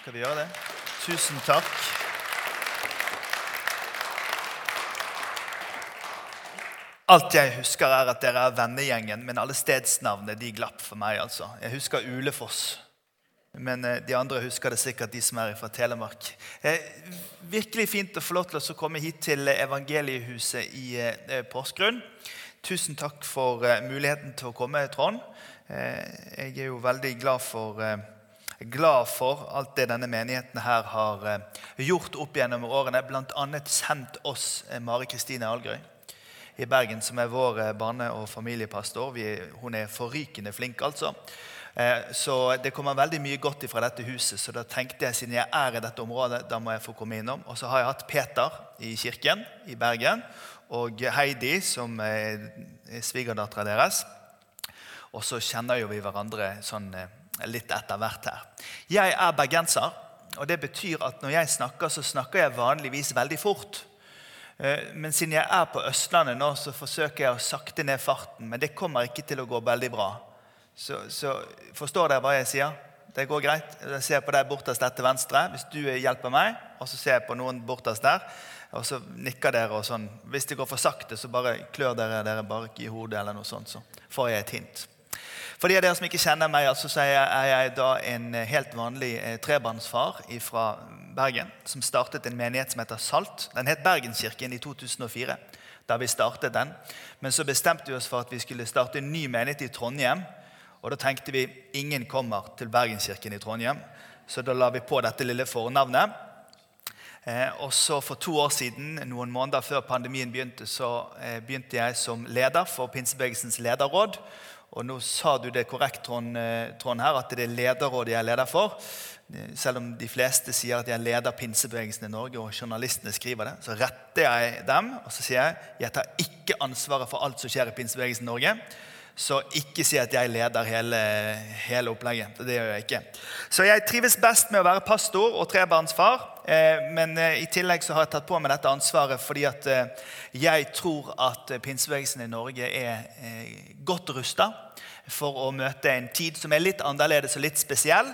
Skal vi gjøre det? Tusen takk. Alt jeg husker, er at dere er vennegjengen, men alle stedsnavnene de glapp for meg. altså. Jeg husker Ulefoss, men eh, de andre husker det sikkert, de som er fra Telemark. Eh, virkelig fint å få lov til å komme hit til Evangeliehuset i eh, Porsgrunn. Tusen takk for eh, muligheten til å komme, Trond. Eh, jeg er jo veldig glad for eh, glad for alt det denne menigheten her har eh, gjort opp gjennom årene. Bl.a. sendt oss eh, Mari Kristine Algrøy i Bergen, som er vår eh, barne- og familiepastor. Vi, hun er forrykende flink, altså. Så det kommer veldig mye godt fra dette huset. Så da tenkte jeg, siden jeg er i dette området, da må jeg få komme innom. Og så har jeg hatt Peter i kirken i Bergen. Og Heidi, som er er svigerdattera deres. Og så kjenner jo vi hverandre sånn litt etter hvert her. Jeg er bergenser, og det betyr at når jeg snakker, så snakker jeg vanligvis veldig fort. Eh, Men siden jeg er på Østlandet nå, så forsøker jeg å sakte ned farten. Men det kommer ikke til å gå veldig bra. Så, så forstår dere hva jeg sier? Det går greit. Jeg ser på deg bortest der til venstre. Hvis du hjelper meg, og så ser jeg på noen bortest der. Og så nikker dere og sånn. Hvis det går for sakte, så bare klør dere dere bare i hodet, eller noe sånt, så får jeg et hint. For de av dere som ikke kjenner meg, altså, så er jeg, da en helt vanlig eh, trebarnsfar fra Bergen som startet en menighet som heter Salt. Den het Bergenskirken i 2004. da vi startet den. Men så bestemte vi oss for at vi skulle starte en ny menighet i Trondheim. Og da tenkte vi ingen kommer til Bergenskirken i Trondheim. Så da la vi på dette lille fornavnet. Eh, og så For to år siden, noen måneder før pandemien begynte, så eh, begynte jeg som leder for Pinsebevegelsens lederråd. Og nå sa du det korrekt, Trond, eh, Trond, her, at det er lederrådet jeg er leder for. Selv om de fleste sier at jeg leder pinsebevegelsen i Norge, og journalistene skriver det, så retter jeg dem og så sier jeg jeg tar ikke ansvaret for alt som skjer i pinsebevegelsen i Norge. Så ikke si at jeg leder hele, hele opplegget. Det gjør jeg ikke. Så jeg trives best med å være pastor og trebarnsfar. Eh, men eh, i tillegg så har jeg tatt på meg dette ansvaret fordi at eh, jeg tror at pinsebevegelsen i Norge er godt rusta for å møte en tid som er litt annerledes og litt spesiell.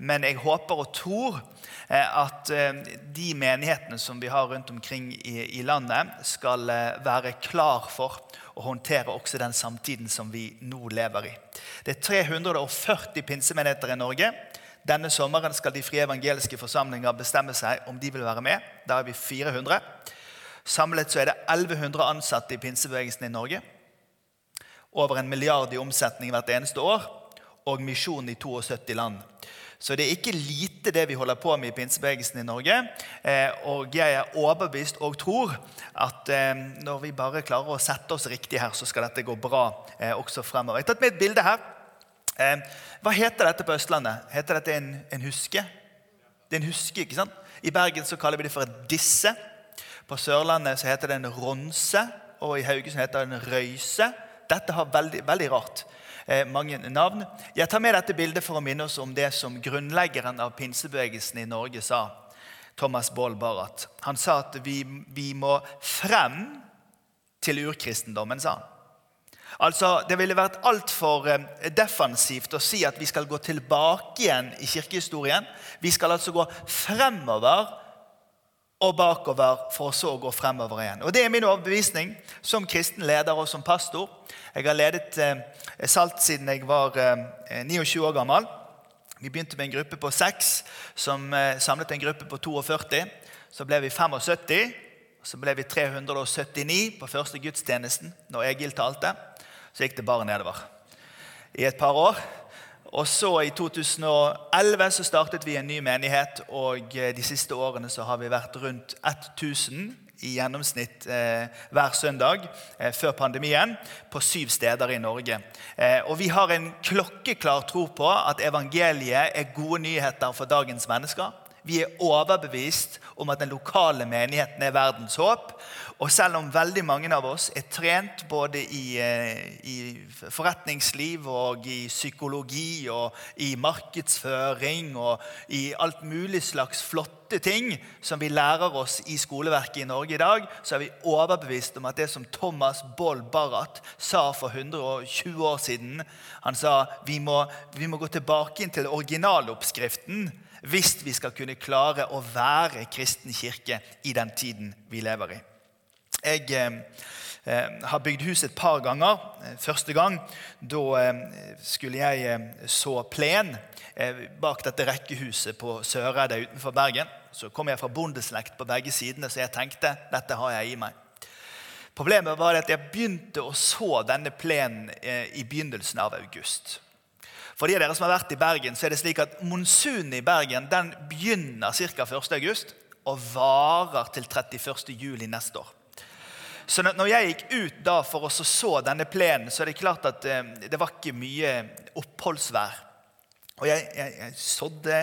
Men jeg håper og tror at de menighetene som vi har rundt omkring i, landet, skal være klar for å håndtere også den samtiden som vi nå lever i. Det er 340 pinsemenigheter i Norge. Denne sommeren skal de frie evangeliske forsamlinger bestemme seg om de vil være med. Da er vi 400. Samlet så er det 1100 ansatte i pinsebevegelsen i Norge. Over en milliard i omsetning hvert eneste år. Og misjon i 72 land. Så det er ikke lite det vi holder på med i pinsebevegelsen i Norge. Eh, og jeg er overbevist og tror at eh, når vi bare klarer å sette oss riktig her, så skal dette gå bra eh, også fremover. Jeg har tatt med et bilde her. Hva heter dette på Østlandet? Heter dette en, en huske? Det er en huske, ikke sant? I Bergen så kaller vi det for et disse. På Sørlandet så heter det en ronse, og i Haugesund heter det en røyse. Dette har veldig, veldig rart eh, mange navn. Jeg tar med dette bildet for å minne oss om det som grunnleggeren av pinsebevegelsen i Norge sa. Thomas Baal Barrat. Han sa at vi, vi må frem til urkristendommen, sa han. Altså, Det ville vært altfor eh, defensivt å si at vi skal gå tilbake igjen i kirkehistorien. Vi skal altså gå fremover og bakover for så å gå fremover igjen. Og Det er min overbevisning som kristen leder og som pastor. Jeg har ledet eh, Salt siden jeg var eh, 29 år gammel. Vi begynte med en gruppe på seks som eh, samlet en gruppe på 42. Så ble vi 75. Så ble vi 379 på første gudstjenesten når Egil talte. Så gikk det bare nedover i et par år. Og så I 2011 så startet vi en ny menighet, og eh, de siste årene så har vi vært rundt 1000 i gjennomsnitt eh, hver søndag eh, før pandemien på syv steder i Norge. Eh, og Vi har en klokkeklar tro på at evangeliet er gode nyheter for dagens mennesker. Vi er overbevist om at den lokale menigheten er verdens håp. Og selv om veldig mange av oss er trent både i, eh, i forretningsliv og i psykologi og i markedsføring og i alt mulig slags flotte ting som vi lærer oss i skoleverket i Norge i dag, så er vi overbevist om at det som Thomas Boll Barrat sa for 120 år siden Han sa vi må, vi må gå tilbake inn til originaloppskriften hvis vi skal kunne klare å være kristen kirke i den tiden vi lever i. Jeg eh, eh har bygd hus et par ganger. Første gang da eh, skulle jeg eh, så plen bak dette rekkehuset på Søreide utenfor Bergen. Så kom jeg fra bondeslekt på begge sidene, så jeg tenkte dette har jeg i meg. Problemet var at jeg begynte å så denne plenen i begynnelsen av august. For de av dere som har vært i Bergen, så er det slik at monsunen i Bergen den begynner ca. 1.8 og varer til 31.7 neste år. Så når jeg gikk ut da for å så denne plenen, så er det klart at eh, det var ikke mye oppholdsvær. Og jeg, jeg, jeg, sådde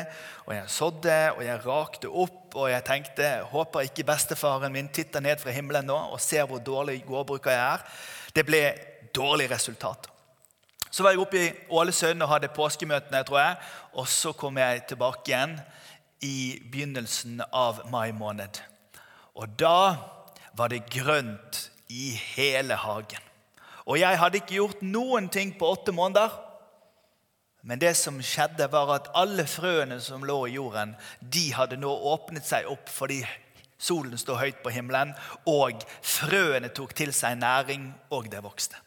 og jeg sådde og jeg rakte opp og jeg tenkte håper ikke bestefaren min titter ned fra himmelen nå og ser hvor dårlig gårdbruker jeg er. Det ble dårlig resultat. Så var jeg oppe i Ålesund og hadde påskemøtene, tror jeg. Og så kom jeg tilbake igjen i begynnelsen av mai måned. Og da var det grønt i hele hagen. Og jeg hadde ikke gjort noen ting på åtte måneder. Men det som skjedde, var at alle frøene som lå i jorden, de hadde nå åpnet seg opp fordi solen sto høyt på himmelen, og frøene tok til seg næring, og det vokste.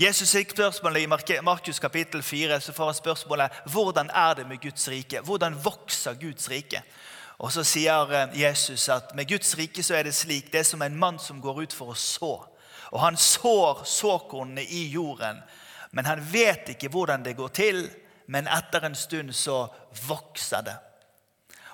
Jesus fikk spørsmålet I Markus kapittel 4 så får han spørsmålet hvordan er det med Guds rike. Hvordan vokser Guds rike? Og Så sier eh, Jesus at med Guds rike så er det slik. Det er som en mann som går ut for å så. Og Han sår såkornene i jorden, men han vet ikke hvordan det går til. Men etter en stund så vokser det.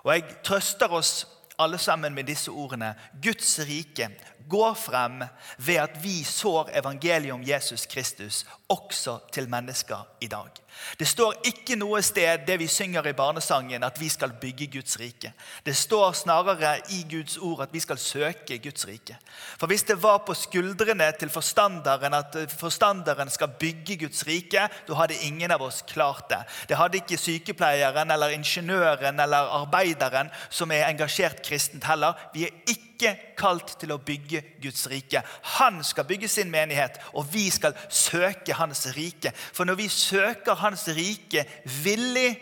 Og Jeg trøster oss alle sammen med disse ordene. Guds rike går frem ved at vi sår evangeliet om Jesus Kristus også til mennesker i dag. Det står ikke noe sted det vi synger i barnesangen, at vi skal bygge Guds rike. Det står snarere i Guds ord at vi skal søke Guds rike. For hvis det var på skuldrene til forstanderen at forstanderen skal bygge Guds rike, da hadde ingen av oss klart det. Det hadde ikke sykepleieren eller ingeniøren eller arbeideren som er engasjert kristent heller. Vi er ikke kalt til å bygge Guds rike. Han skal bygge sin menighet, og vi skal søke Hans rike. For når vi søker Hans rike villig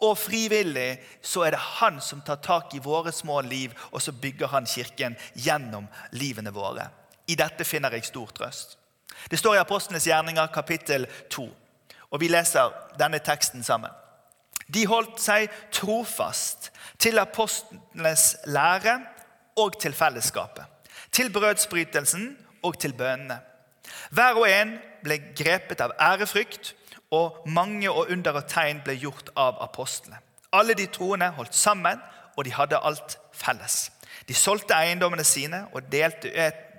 og frivillig, så er det Han som tar tak i våre små liv, og så bygger Han kirken gjennom livene våre. I dette finner jeg stor trøst. Det står i Apostlenes gjerninger kapittel 2, og vi leser denne teksten sammen. De holdt seg trofast til apostlenes lære og til fellesskapet. Til brødsbrytelsen og til bønnene. Hver og en ble grepet av ærefrykt, og mange og under og tegn ble gjort av apostlene. Alle de troende holdt sammen, og de hadde alt felles. De solgte eiendommene sine og delte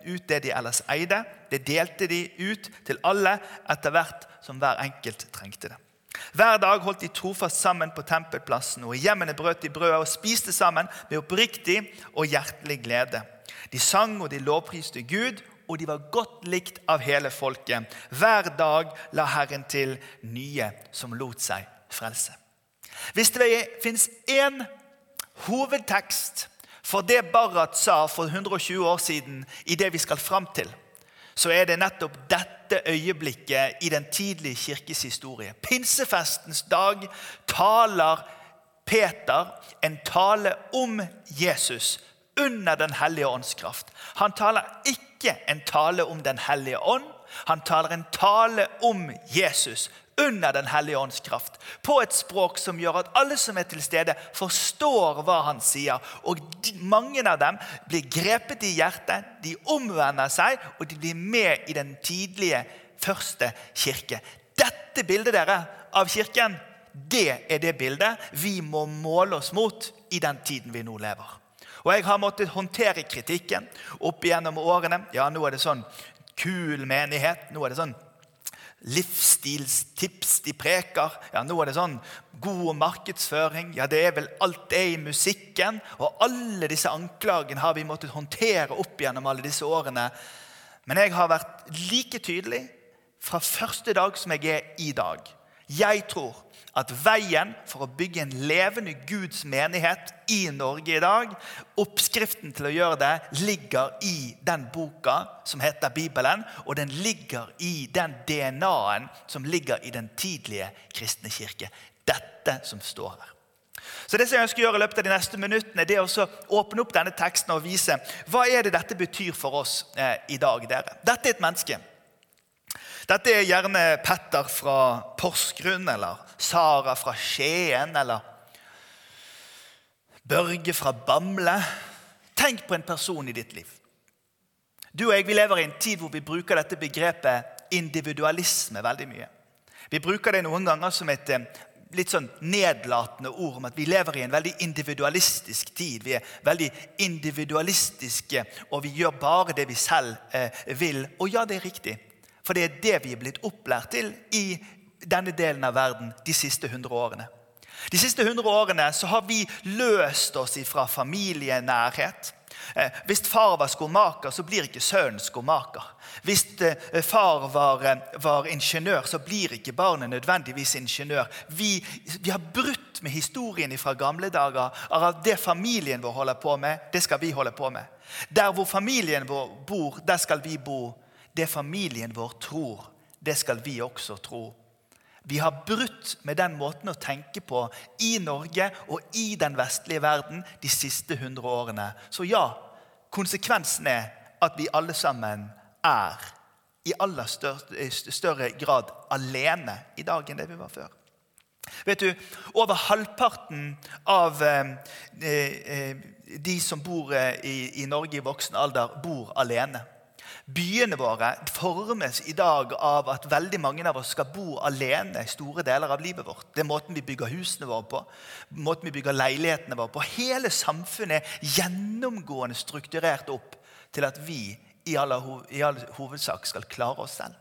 ut det de ellers eide. Det delte de ut til alle etter hvert som hver enkelt trengte det. Hver dag holdt de trofast sammen på tempelplassen, og i hjemmene brøt de brødet og spiste sammen med oppriktig og hjertelig glede. De sang og de lovpriste Gud, og de var godt likt av hele folket. Hver dag la Herren til nye som lot seg frelse. Hvis det fins én hovedtekst for det Barrat sa for 120 år siden i det vi skal fram til, så er det nettopp dette øyeblikket i den tidlige kirkes historie. Pinsefestens dag taler Peter en tale om Jesus under Den hellige ånds kraft. Han taler ikke en tale om Den hellige ånd. Han taler en tale om Jesus under Den hellige ånds kraft. På et språk som gjør at alle som er til stede, forstår hva han sier. Og mange av dem blir grepet i hjertet, de omvender seg, og de blir med i den tidlige første kirke. Dette bildet dere av kirken, det er det bildet vi må måle oss mot i den tiden vi nå lever. Og Jeg har måttet håndtere kritikken opp igjennom årene. Ja, nå er det sånn kul menighet. Nå er det sånn livsstilstips de preker. Ja, Nå er det sånn god markedsføring. Ja, det er vel alt det i musikken. Og alle disse anklagene har vi måttet håndtere opp gjennom alle disse årene. Men jeg har vært like tydelig fra første dag som jeg er i dag. Jeg tror at veien for å bygge en levende Guds menighet i Norge i dag, oppskriften til å gjøre det, ligger i den boka som heter Bibelen, og den ligger i den DNA-en som ligger i den tidlige kristne kirke. Dette som står her. Så det som jeg ønsker å gjøre i løpet av de neste minuttene, det er å åpne opp denne teksten og vise hva er det dette betyr for oss eh, i dag. dere. Dette er et menneske. Dette er gjerne Petter fra Porsgrunn eller Sara fra Skien eller Børge fra Bamble. Tenk på en person i ditt liv. Du og jeg vi lever i en tid hvor vi bruker dette begrepet individualisme veldig mye. Vi bruker det noen ganger som et eh, litt sånn nedlatende ord om at vi lever i en veldig individualistisk tid. Vi er veldig individualistiske, og vi gjør bare det vi selv eh, vil. Og ja, det er riktig. For det er det vi er blitt opplært til i denne delen av verden de siste hundre årene. De siste hundre årene så har vi løst oss fra familienærhet. Eh, hvis far var skomaker, så blir ikke sønnen skomaker. Hvis eh, far var, eh, var, ingeniør, så blir ikke barnet nødvendigvis ingeniør. Vi, vi har brutt med historien fra gamle dager av det familien vår holder på med. Det skal vi holde på med. Der hvor familien vår bor, der skal vi bo. Det familien vår tror, det skal vi også tro. Vi har brutt med den måten å tenke på i Norge og i den vestlige verden de siste hundre årene. Så ja, konsekvensen er at vi alle sammen er i aller større, større grad alene i dag enn det vi var før. Vet du, Over halvparten av eh, eh, de som bor eh, i Norge i voksen alder, bor alene. Byene våre formes i dag av at veldig mange av oss skal bo alene i store deler av livet vårt. Det er måten vi bygger husene våre på, måten vi bygger leilighetene våre på. Hele samfunnet er gjennomgående strukturert opp til at vi i all, hovedsak skal klare oss selv.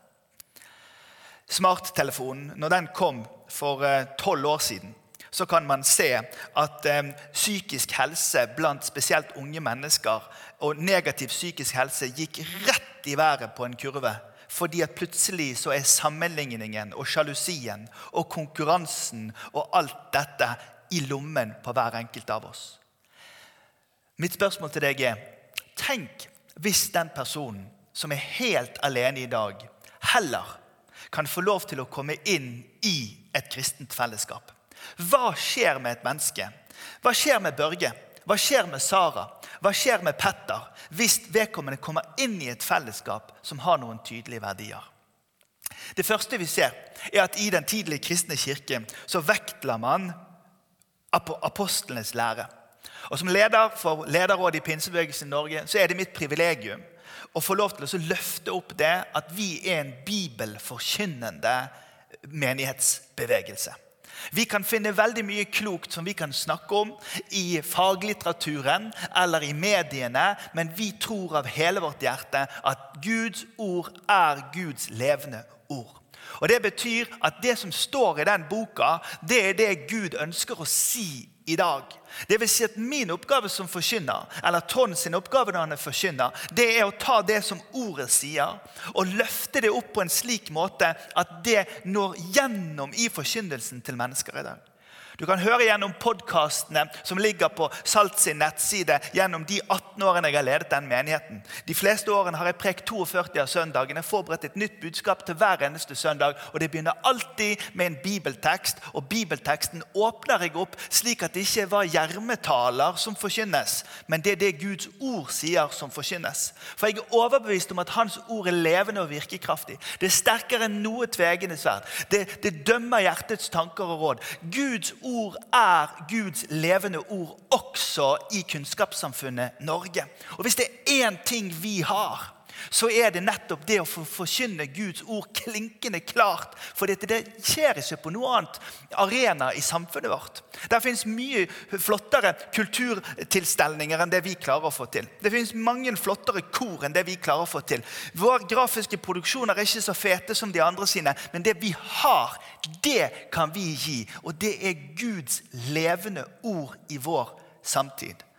Smarttelefonen, når den kom for eh, tolv år siden, så kan man se at eh, psykisk helse blant spesielt unge mennesker og negativ psykisk helse gikk rett i været på en kurve. Fordi at plutselig så er sammenligningen og sjalusien og konkurransen og alt dette i lommen på hver enkelt av oss. Mitt spørsmål til deg er tenk hvis den personen som er helt alene i dag, heller kan få lov til å komme inn i et kristent fellesskap. Hva skjer med et menneske? Hva skjer med Børge? Hva skjer med Sara? Hva skjer med Petter hvis vedkommende kommer inn i et fellesskap som har noen tydelige verdier? Det første vi ser, er at i den tidlige kristne kirke så vektla man apostlenes lære. Og Som leder for lederrådet i pinsebevegelsen i Norge så er det mitt privilegium å få lov til å løfte opp det at vi er en bibelforkynnende menighetsbevegelse. Vi kan finne veldig mye klokt som vi kan snakke om i faglitteraturen eller i mediene, men vi tror av hele vårt hjerte at Guds ord er Guds levende ord. Og Det betyr at det som står i den boka, det er det Gud ønsker å si i dag. Det vil si at Min oppgave som forkynner, eller Trond sin oppgave når han er forkynner, det er å ta det som ordet sier, og løfte det opp på en slik måte at det når gjennom i forkynnelsen til mennesker i dag. Du kan høre gjennom podkastene som ligger på Salt sin nettside gjennom de 18 årene jeg har ledet den menigheten. De fleste årene har jeg prekt 42 av søndagene, forberedt et nytt budskap til hver eneste søndag. og Det begynner alltid med en bibeltekst, og bibelteksten åpner jeg opp slik at det ikke var gjermetaler som forkynnes, men det er det Guds ord sier som forkynnes. For jeg er overbevist om at Hans ord er levende og virkekraftig. Det er sterkere enn noe tvegende sverd. Det, det dømmer hjertets tanker og råd. Guds ord ord er Guds levende ord også i kunnskapssamfunnet Norge. Og Hvis det er én ting vi har, så er det nettopp det å forkynne Guds ord klinkende klart. For det skjer ikke på noe annet arena i samfunnet vårt. Der fins mye flottere kulturtilstelninger enn det vi klarer å få til. Det fins mange flottere kor enn det vi klarer å få til. Våre grafiske produksjoner er ikke så fete som de andre sine, men det vi har, det kan vi gi. Og det er Guds levende ord i vår samtid.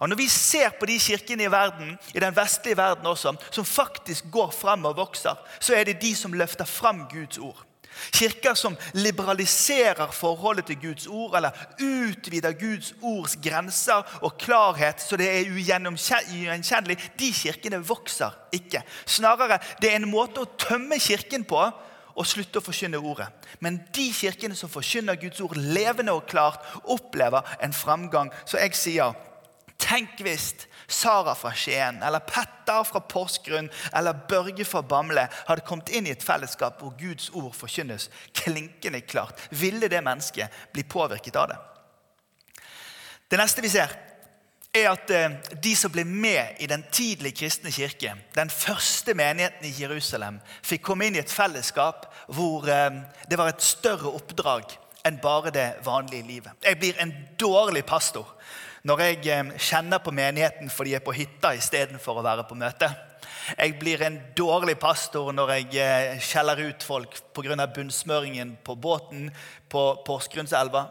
Og Når vi ser på de kirkene i verden, i den vestlige verden også, som faktisk går frem og vokser, så er det de som løfter frem Guds ord. Kirker som liberaliserer forholdet til Guds ord, eller utvider Guds ords grenser og klarhet så det er ugjenkjennelig, de kirkene vokser ikke. Snarere det er en måte å tømme kirken på og slutte å forkynne ordet. Men de kirkene som forkynner Guds ord levende og klart, opplever en framgang. Så jeg sier Tenk hvis Sara fra Skien eller Petter fra Porsgrunn eller Børge fra Bamble hadde kommet inn i et fellesskap hvor Guds ord forkynnes klinkende klart. Ville det mennesket bli påvirket av det? Det neste vi ser, er at eh, de som ble med i den tidlige kristne kirke, den første menigheten i Jerusalem, fikk komme inn i et fellesskap hvor eh, det var et større oppdrag enn bare det vanlige livet. Jeg blir en dårlig pastor når jeg eh, kjenner på menigheten fordi jeg er på hytta istedenfor å være på møte. Jeg blir en dårlig pastor når jeg skjeller ut folk pga. bunnsmøringen på båten på Porsgrunnselva.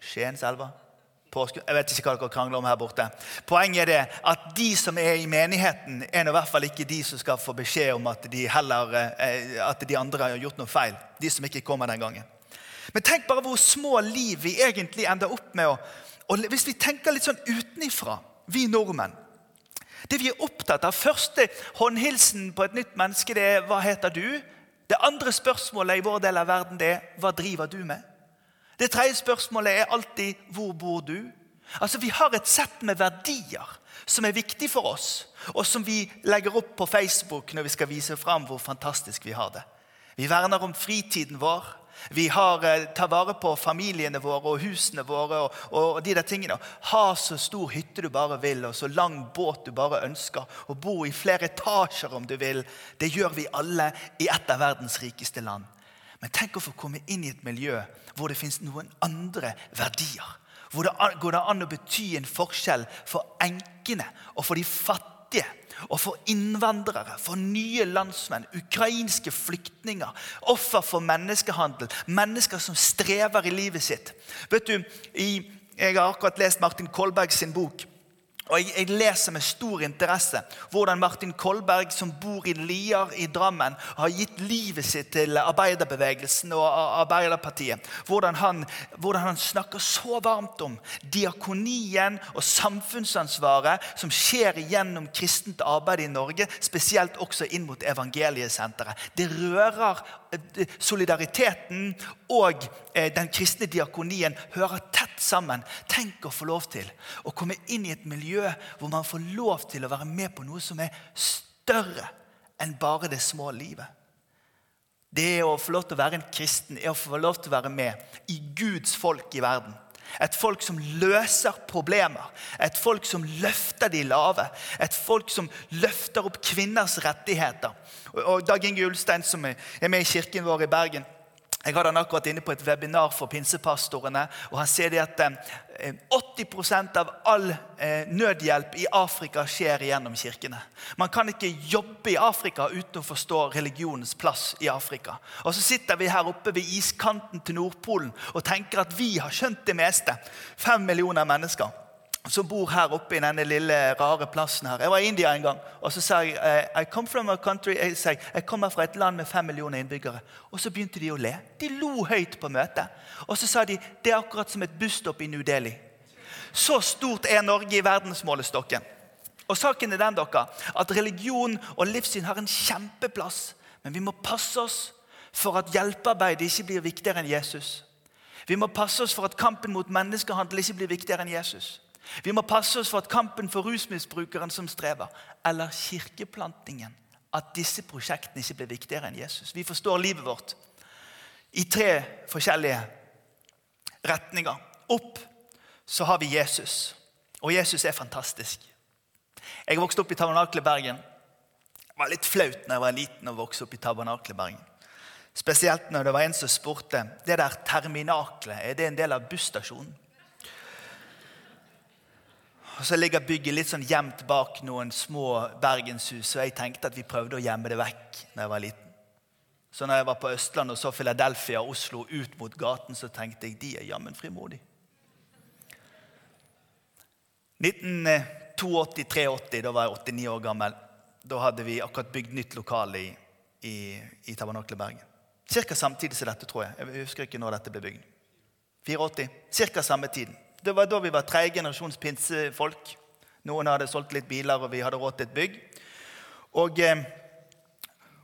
Skienselva jeg vet ikke hva dere krangler om her borte. Poenget er det at de som er i menigheten, er i hvert fall ikke de som skal få beskjed om at de, heller, eh, at de andre har gjort noe feil. De som ikke kommer den gangen. Men tenk bare hvor små liv vi egentlig ender opp med. Og hvis vi tenker litt sånn utenifra, vi nordmenn Det vi er opptatt av, Første håndhilsen på et nytt menneske det er 'Hva heter du?' Det andre spørsmålet i vår del av verden det er 'Hva driver du med?' Det tredje spørsmålet er alltid 'Hvor bor du?' Altså, Vi har et sett med verdier som er viktig for oss, og som vi legger opp på Facebook når vi skal vise fram hvor fantastisk vi har det. Vi verner om fritiden vår. Vi har, eh, tar vare på familiene våre og husene våre. og, og de der tingene. Ha så stor hytte du bare vil, og så lang båt du bare ønsker. Og bo i flere etasjer om du vil. Det gjør vi alle i et av verdens rikeste land. Men tenk å få komme inn i et miljø hvor det fins noen andre verdier. Hvor det går det an å bety en forskjell for enkene og for de fattige. Og for innvandrere, for nye landsmenn, ukrainske flyktninger, offer for menneskehandel, mennesker som strever i livet sitt. Vet du, Jeg har akkurat lest Martin Kolberg sin bok. Og jeg, jeg, leser med stor interesse hvordan Martin Kolberg, som bor i Lier i Drammen, har gitt livet sitt til arbeiderbevegelsen og Arbeiderpartiet. Hvordan han, hvordan han snakker så varmt om diakonien og samfunnsansvaret som skjer gjennom kristent arbeid i Norge, spesielt også inn mot evangeliesenteret. Det rører solidariteten og eh, den kristne diakonien hører tett sammen. Tenk å få lov til å komme inn i et miljø hvor man får lov til å være med på noe som er større enn bare det små livet. Det å få lov til å være en kristen er å få lov til å være med i Guds folk i verden. Et folk som løser problemer. Et folk som løfter de lave. Et folk som løfter opp kvinners rettigheter. Og Dag Inge Ulstein, som er med i kirken vår i Bergen, jeg hadde han akkurat inne på et webinar for pinsepastorene. og Han sier at 80 eh, av all eh, nødhjelp i Afrika skjer gjennom kirkene. Man kan ikke jobbe i Afrika uten å forstå religionens plass i Afrika. Og Så sitter vi her oppe ved iskanten til Nordpolen og tenker at vi har skjønt det meste. Fem millioner mennesker som bor her oppe i denne lille, rare plassen her. Jeg var i India en gang, og så sa jeg eh, I come from a country, jeg, sa, jeg kommer fra et land med fem millioner innbyggere. Og så begynte de å le. De lo høyt på møtet. Og så sa de det er akkurat som et busstopp i New Delhi. Så stort er Norge i verdensmålestokken. Og saken er den dere, at religion og livssyn har en kjempeplass. Men vi må passe oss for at hjelpearbeidet ikke blir viktigere enn Jesus. Vi må passe oss for at kampen mot menneskehandel ikke blir viktigere enn Jesus. Vi må passe oss for at kampen for rusmisbrukeren som strever, eller kirkeplantingen, at disse prosjektene ikke blir viktigere enn Jesus. Vi forstår livet vårt i tre forskjellige retninger. Opp så har vi Jesus, og Jesus er fantastisk. Jeg vokste opp i Tabernaklet Bergen. Det var litt flaut når jeg var liten å vokse opp i Tabernaklet Bergen. Spesielt når det var en som spurte det der terminaklet, er det en del av busstasjonen. Og Så ligger bygget litt sånn gjemt bak noen små bergenshus, og jeg tenkte at vi prøvde å gjemme det vekk da jeg var liten. Så når jeg var på Østlandet og så Philadelphia og Oslo ut mot gaten, så tenkte jeg de er jammen frimodige. 1982-83, da var jeg 89 år gammel. Da hadde vi akkurat bygd nytt lokale i, i, i Tabernaklet Bergen. Cirka samtidig som dette, tror jeg. Jeg husker ikke når dette ble bygd. 84. Cirka samme tiden. Det var da vi var tredje generasjons pinsefolk. Noen hadde solgt litt biler, og vi hadde råd til et bygg. Og, eh,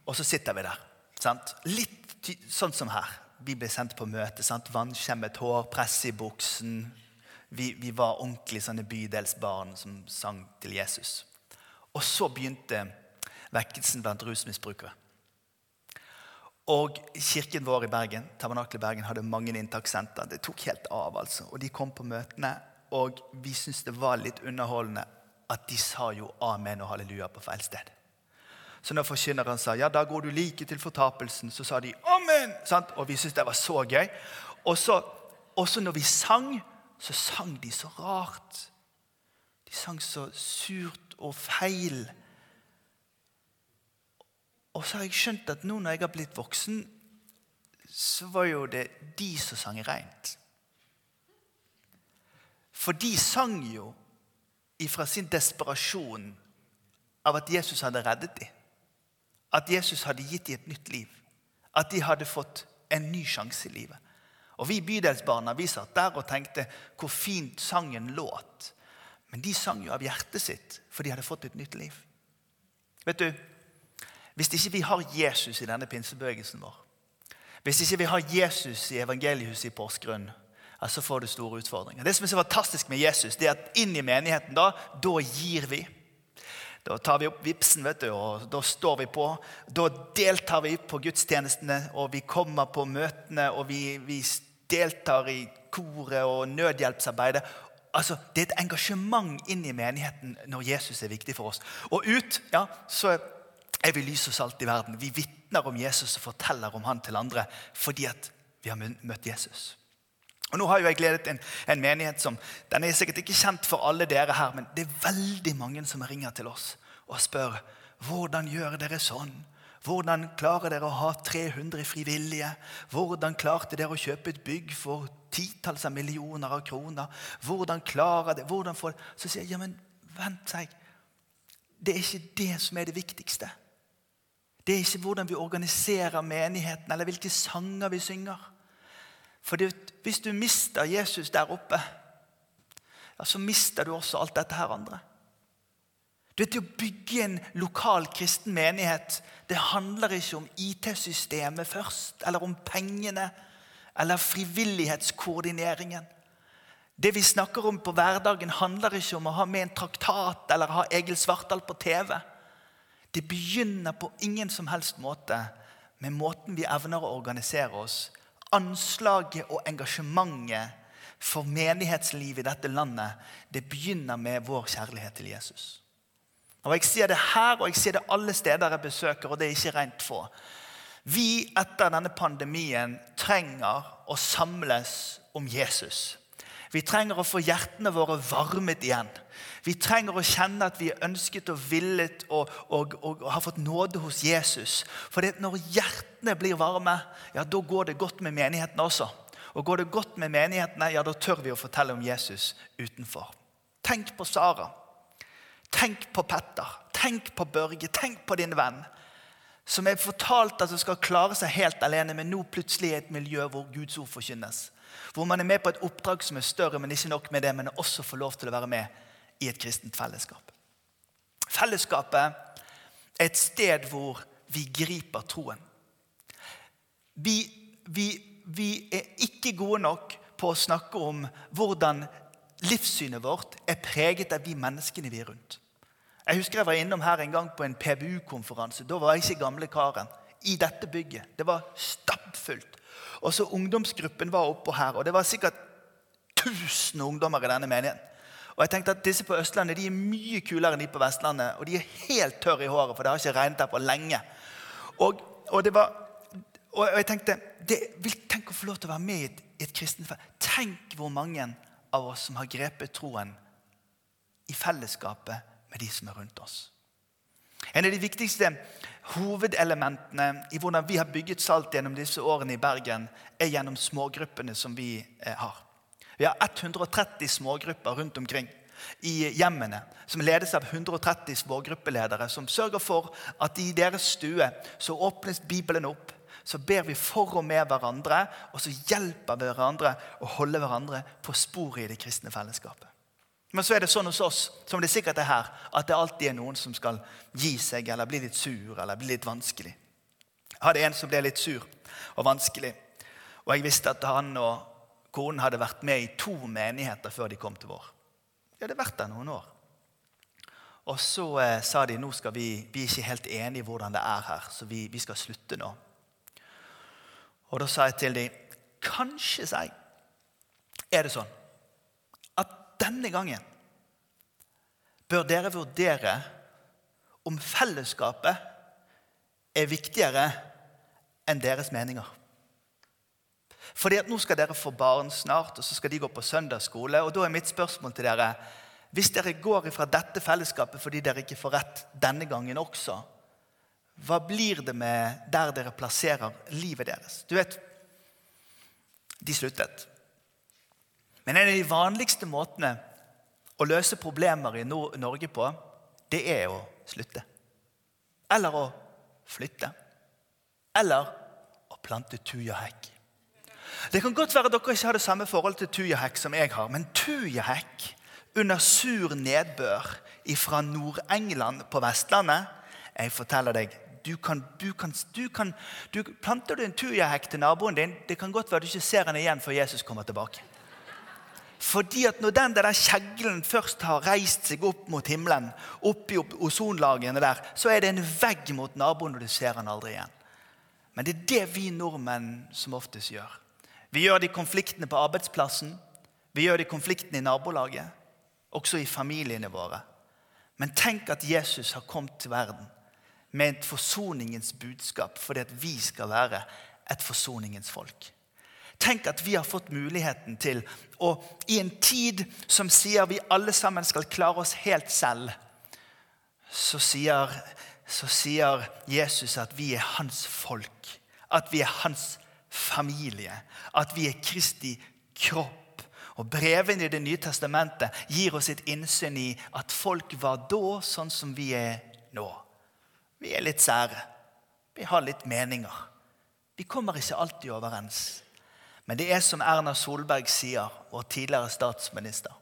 og så sitter vi der. Sant? Litt sånn som her. Vi ble sendt på møte. Vannskjemmet hår, press i buksen. Vi, vi var ordentlig sånne bydelsbarn som sang til Jesus. Og så begynte vekkelsen blant rusmisbrukere. Og Kirken vår i Bergen i Bergen, hadde mange inntakssenter. Det tok helt av. altså. Og De kom på møtene, og vi syntes det var litt underholdende at de sa jo amen og halleluja på feil sted. Så når forkynneren sa ja, da går du like til fortapelsen, så sa de amen! Sant? Og vi syntes det var så gøy. Og så, også når vi sang, så sang de så rart. De sang så surt og feil. Og så har jeg skjønt at nå når jeg har blitt voksen, så var jo det de som sang reint. For de sang jo ifra sin desperasjon av at Jesus hadde reddet dem. At Jesus hadde gitt dem et nytt liv. At de hadde fått en ny sjanse i livet. Og Vi bydelsbarna vi satt der og tenkte hvor fint sangen låt. Men de sang jo av hjertet sitt, for de hadde fått et nytt liv. Vet du, hvis ikke vi har Jesus i denne pinsebevegelsen vår, hvis ikke vi har Jesus i evangeliehuset i Porsgrunn, så får du store utfordringer. Det som er så fantastisk med Jesus, det er at inn i menigheten da, da gir vi. Da tar vi opp vipsen, vet du, og da står vi på. Da deltar vi på gudstjenestene, og vi kommer på møtene, og vi, vi deltar i koret og nødhjelpsarbeidet. Altså, Det er et engasjement inn i menigheten når Jesus er viktig for oss. Og ut ja, så er vi lys og salt i verden. Vi vitner om Jesus og forteller om han til andre fordi at vi har møtt Jesus. Og Nå har jo jeg gledet en, en menighet som den er sikkert ikke kjent for alle dere her, men det er veldig mange som ringer til oss og spør hvordan gjør dere sånn? Hvordan klarer dere å ha 300 frivillige? Hvordan klarte dere å kjøpe et bygg for titalls av millioner av kroner? Hvordan klarer det? Hvordan får? Så sier jeg ja, men vent, seg. Det er ikke det som er det viktigste. Det er ikke hvordan vi organiserer menigheten, eller hvilke sanger vi synger. For hvis du mister Jesus der oppe, ja, så mister du også alt dette her andre. Du vet, Å bygge en lokal kristen menighet det handler ikke om IT-systemet først, eller om pengene, eller frivillighetskoordineringen. Det vi snakker om på hverdagen, handler ikke om å ha med en traktat eller ha Egil Svartdal på TV. Det begynner på ingen som helst måte med måten vi evner å organisere oss anslaget og engasjementet for menighetslivet i dette landet, det begynner med vår kjærlighet til Jesus. Og Jeg sier det her og jeg sier det alle steder jeg besøker, og det er ikke rent få. Vi etter denne pandemien trenger å samles om Jesus. Vi trenger å få hjertene våre varmet igjen. Vi trenger å kjenne at vi er ønsket og villet og, og, og, og har fått nåde hos Jesus. For når hjertene blir varme, ja, da går det godt med menighetene også. Og går det godt med menighetene, ja, da tør vi å fortelle om Jesus utenfor. Tenk på Sara. Tenk på Petter. Tenk på Børge. Tenk på din venn. Som er fortalt at hun skal klare seg helt alene, men nå plutselig er et miljø hvor Guds ord forkynnes. Hvor man er med på et oppdrag som er større, men ikke nok med det, men også får lov til å være med i et kristent fellesskap. Fellesskapet er et sted hvor vi griper troen. Vi, vi, vi er ikke gode nok på å snakke om hvordan livssynet vårt er preget av de menneskene vi er rundt. Jeg husker jeg var innom her en gang på en PBU-konferanse. Da var jeg ikke gamle karen. I dette bygget. Det var stappfullt. Og så Ungdomsgruppen var oppå her, og det var sikkert 1000 ungdommer i denne menigheten. Og jeg tenkte at Disse på Østlandet de er mye kulere enn de på Vestlandet. Og de er helt tørre i håret, for det har ikke regnet der på lenge. Og, og, var, og jeg tenkte det, Tenk å få lov til å være med i et, et kristent. Tenk hvor mange av oss som har grepet troen i fellesskapet med de som er rundt oss. En av de viktigste hovedelementene i hvordan vi har bygget Salt gjennom disse årene i Bergen, er gjennom smågruppene som vi eh, har. Vi har 130 smågrupper rundt omkring i hjemmene, som ledes av 130 smågruppeledere, som sørger for at i deres stue så åpnes Bibelen opp. Så ber vi for og med hverandre, og så hjelper vi hverandre å holde hverandre på sporet i det kristne fellesskapet. Men så er det sånn hos oss, som det sikkert er her, at det alltid er noen som skal gi seg eller bli litt sur eller bli litt vanskelig. Jeg hadde en som ble litt sur og vanskelig. Og jeg visste at han og konen hadde vært med i to menigheter før de kom til vår. De hadde vært der noen år. Og så eh, sa de nå skal vi, vi er ikke helt enige i hvordan det er her, så vi, vi skal slutte nå. Og da sa jeg til dem kanskje, sa jeg, er det sånn denne gangen bør dere vurdere om fellesskapet er viktigere enn deres meninger. Fordi at Nå skal dere få barn snart, og så skal de gå på søndagsskole. og Da er mitt spørsmål til dere Hvis dere går fra dette fellesskapet fordi dere ikke får rett denne gangen også, hva blir det med der dere plasserer livet deres? Du vet, de sluttet. Men en av de vanligste måtene å løse problemer i Norge på, det er å slutte. Eller å flytte. Eller å plante tujahekk. Det kan godt være dere ikke har det samme forhold til tujahekk som jeg har, men tujahekk under sur nedbør fra Nord-England på Vestlandet Jeg forteller deg, du kan, du kan, du kan du, Planter du en tujahekk til naboen din, det kan godt være du ikke ser henne igjen før Jesus kommer tilbake. Fordi at når den der kjeglen først har reist seg opp mot himmelen, opp i ozonlagene der, så er det en vegg mot naboen, og du ser han aldri igjen. Men det er det vi nordmenn som oftest gjør. Vi gjør det i konfliktene på arbeidsplassen, vi gjør det i konfliktene i nabolaget, også i familiene våre. Men tenk at Jesus har kommet til verden med et forsoningens budskap fordi at vi skal være et forsoningens folk. Tenk at vi har fått muligheten til å i en tid som sier vi alle sammen skal klare oss helt selv, så sier, så sier Jesus at vi er hans folk. At vi er hans familie. At vi er Kristi kropp. Og Brevene i Det nye testamentet gir oss et innsyn i at folk var da sånn som vi er nå. Vi er litt sære. Vi har litt meninger. Vi kommer ikke alltid overens. Men det er som Erna Solberg sier, vår tidligere statsminister,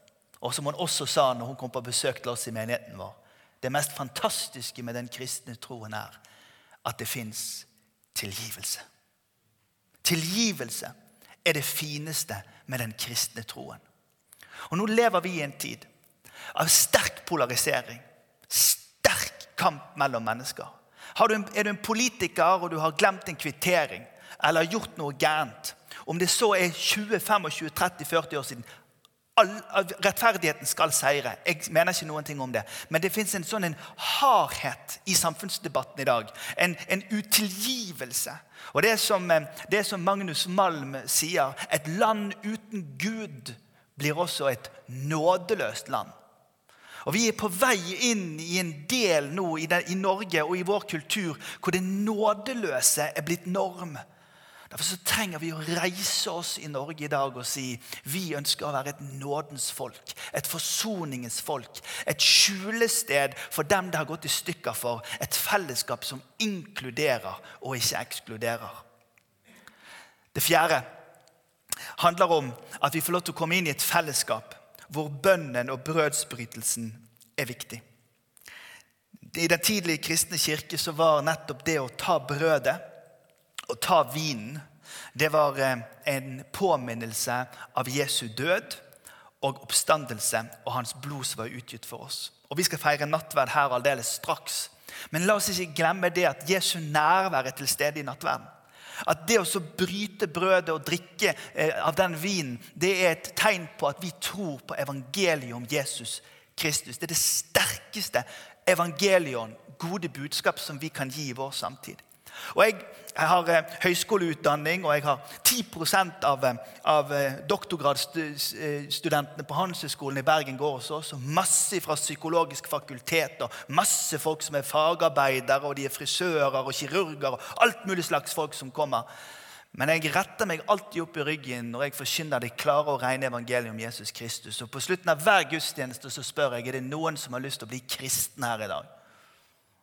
og som hun også sa når hun kom på besøk til oss i menigheten vår. Det mest fantastiske med den kristne troen er at det fins tilgivelse. Tilgivelse er det fineste med den kristne troen. Og Nå lever vi i en tid av sterk polarisering, sterk kamp mellom mennesker. Du en, er du en politiker og du har glemt en kvittering eller gjort noe gærent, om det så er 20, 25, 30, 40 år siden. All, rettferdigheten skal seire. Jeg mener ikke noen ting om det. Men det fins en sånn en hardhet i samfunnsdebatten i dag. En, en utilgivelse. Og det som, eh, det som Magnus Malm sier, et land uten Gud blir også et nådeløst land. Og Vi er på vei inn i en del nå i, den, i Norge og i vår kultur hvor det nådeløse er blitt norm. Derfor så trenger vi å reise oss i Norge i dag og si vi ønsker å være et nådens folk, et forsoningens folk. Et skjulested for dem det har gått i stykker for. Et fellesskap som inkluderer og ikke ekskluderer. Det fjerde handler om at vi får lov til å komme inn i et fellesskap hvor bønnen og brødsbrytelsen er viktig. I den tidlige kristne kirke så var nettopp det å ta brødet å ta vinen, det var eh, en påminnelse av Jesu død og oppstandelse og hans blod som var utgitt for oss. Og Vi skal feire nattverd her aldeles straks. Men la oss ikke glemme det at Jesu nærvær er til stede i nattverden. At det å bryte brødet og drikke eh, av den vinen, det er et tegn på at vi tror på evangeliet om Jesus Kristus. Det er det sterkeste evangeliet, gode budskap, som vi kan gi i vår samtid. Og jeg, jeg har eh, høyskoleutdanning, og jeg har 10 av, eh, av eh, doktorgradsstudentene på Handelshøyskolen i Bergen går hos oss. Og masse fra psykologisk fakultet, og masse folk som er fagarbeidere, og de er frisører og kirurger og alt mulig slags folk som kommer. Men jeg retter meg alltid opp i ryggen når jeg forkynner det klare og rene evangeliet om Jesus Kristus. Og På slutten av hver gudstjeneste så spør jeg er det noen som har lyst til å bli kristen her i dag.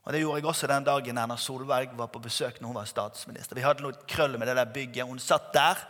Og Det gjorde jeg også den dagen Erna Solberg var på besøk når hun var statsminister. Vi hadde noe krøll med det der bygget. Hun satt der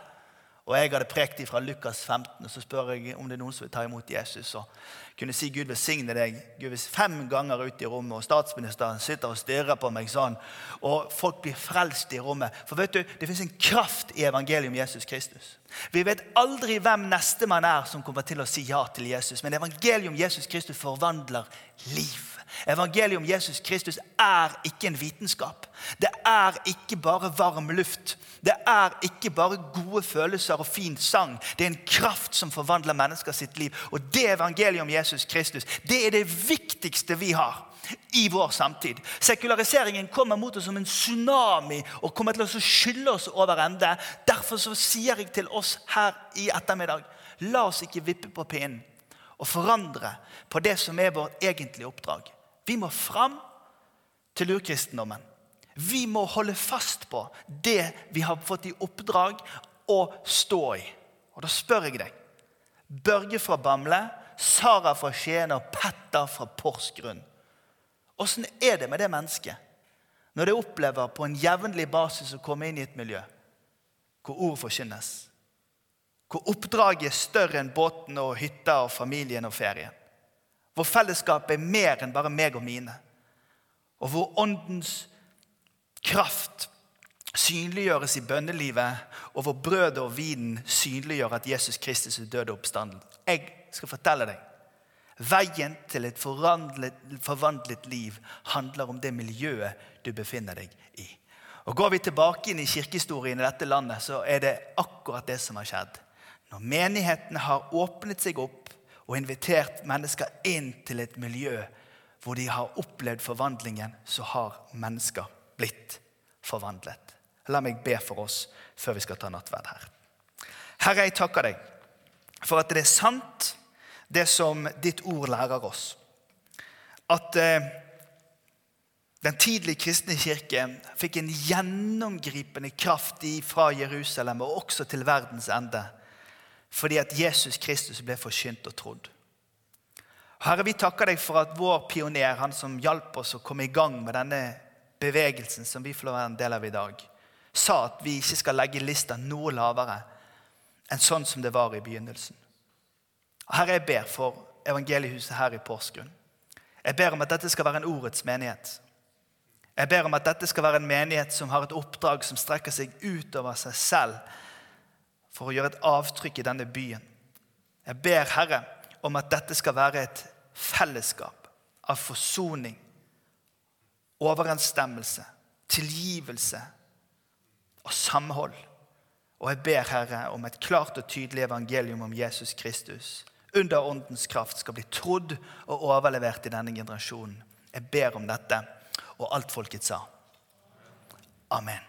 og jeg hadde prekt fra Lukas 15, og så spør jeg om det er noen som vil ta imot Jesus. og kunne si Gud velsigne deg Gud vil fem ganger ut i rommet, og statsministeren sitter og stirrer på meg sånn. Og folk blir frelst i rommet. For vet du, det fins en kraft i evangeliet om Jesus Kristus. Vi vet aldri hvem nestemann er som kommer til å si ja til Jesus, men evangeliet om Jesus Kristus forvandler liv. Evangeliet om Jesus Kristus er ikke en vitenskap. Det er ikke bare varm luft. Det er ikke bare gode følelser og fin sang. Det er en kraft som forvandler mennesker sitt liv. Og det evangeliet om Jesus Kristus det er det viktigste vi har i vår samtid. Sekulariseringen kommer mot oss som en tsunami og kommer til å skylle oss over ende. Derfor så sier jeg til oss her i ettermiddag la oss ikke vippe på pinnen og forandre på det som er vårt egentlige oppdrag. Vi må fram til urkristendommen. Vi må holde fast på det vi har fått i oppdrag å stå i. Og Da spør jeg deg Børge fra Bamble, Sara fra Skien og Petter fra Porsgrunn. Åssen er det med det mennesket når det opplever på en jevnlig basis å komme inn i et miljø hvor ord forkynnes? Hvor oppdraget er større enn båten og hytta og familien og ferien? Hvor fellesskapet er mer enn bare meg og mine. Og hvor åndens kraft synliggjøres i bønnelivet, og hvor brødet og vinen synliggjør at Jesus Kristus er død og oppstanden. Jeg skal fortelle deg. Veien til et forvandlet liv handler om det miljøet du befinner deg i. Og Går vi tilbake inn i kirkehistorien i dette landet, så er det akkurat det som har skjedd. Når menighetene har åpnet seg opp og invitert mennesker inn til et miljø hvor de har opplevd forvandlingen, så har mennesker blitt forvandlet. La meg be for oss før vi skal ta nattverd her. Herre, jeg takker deg for at det er sant, det som ditt ord lærer oss. At eh, den tidlige kristne kirke fikk en gjennomgripende kraft fra Jerusalem og også til verdens ende fordi at Jesus Kristus ble forkynt og trodd. Herre, vi takker deg for at vår pioner, han som hjalp oss å komme i gang med denne bevegelsen som vi får være en del av i dag, sa at vi ikke skal legge lista noe lavere enn sånn som det var i begynnelsen. Herre, jeg ber for evangeliehuset her i Porsgrunn. Jeg ber om at dette skal være en ordets menighet. Jeg ber om at dette skal være en menighet som har et oppdrag som strekker seg utover seg selv for å gjøre et avtrykk i denne byen. Jeg ber Herre om at dette skal være et fellesskap av forsoning, overensstemmelse, tilgivelse og samhold. Og jeg ber Herre om et klart og tydelig evangelium om Jesus Kristus under Åndens kraft skal bli trodd og overlevert i denne generasjonen. Jeg ber om dette, og alt folket sa. Amen.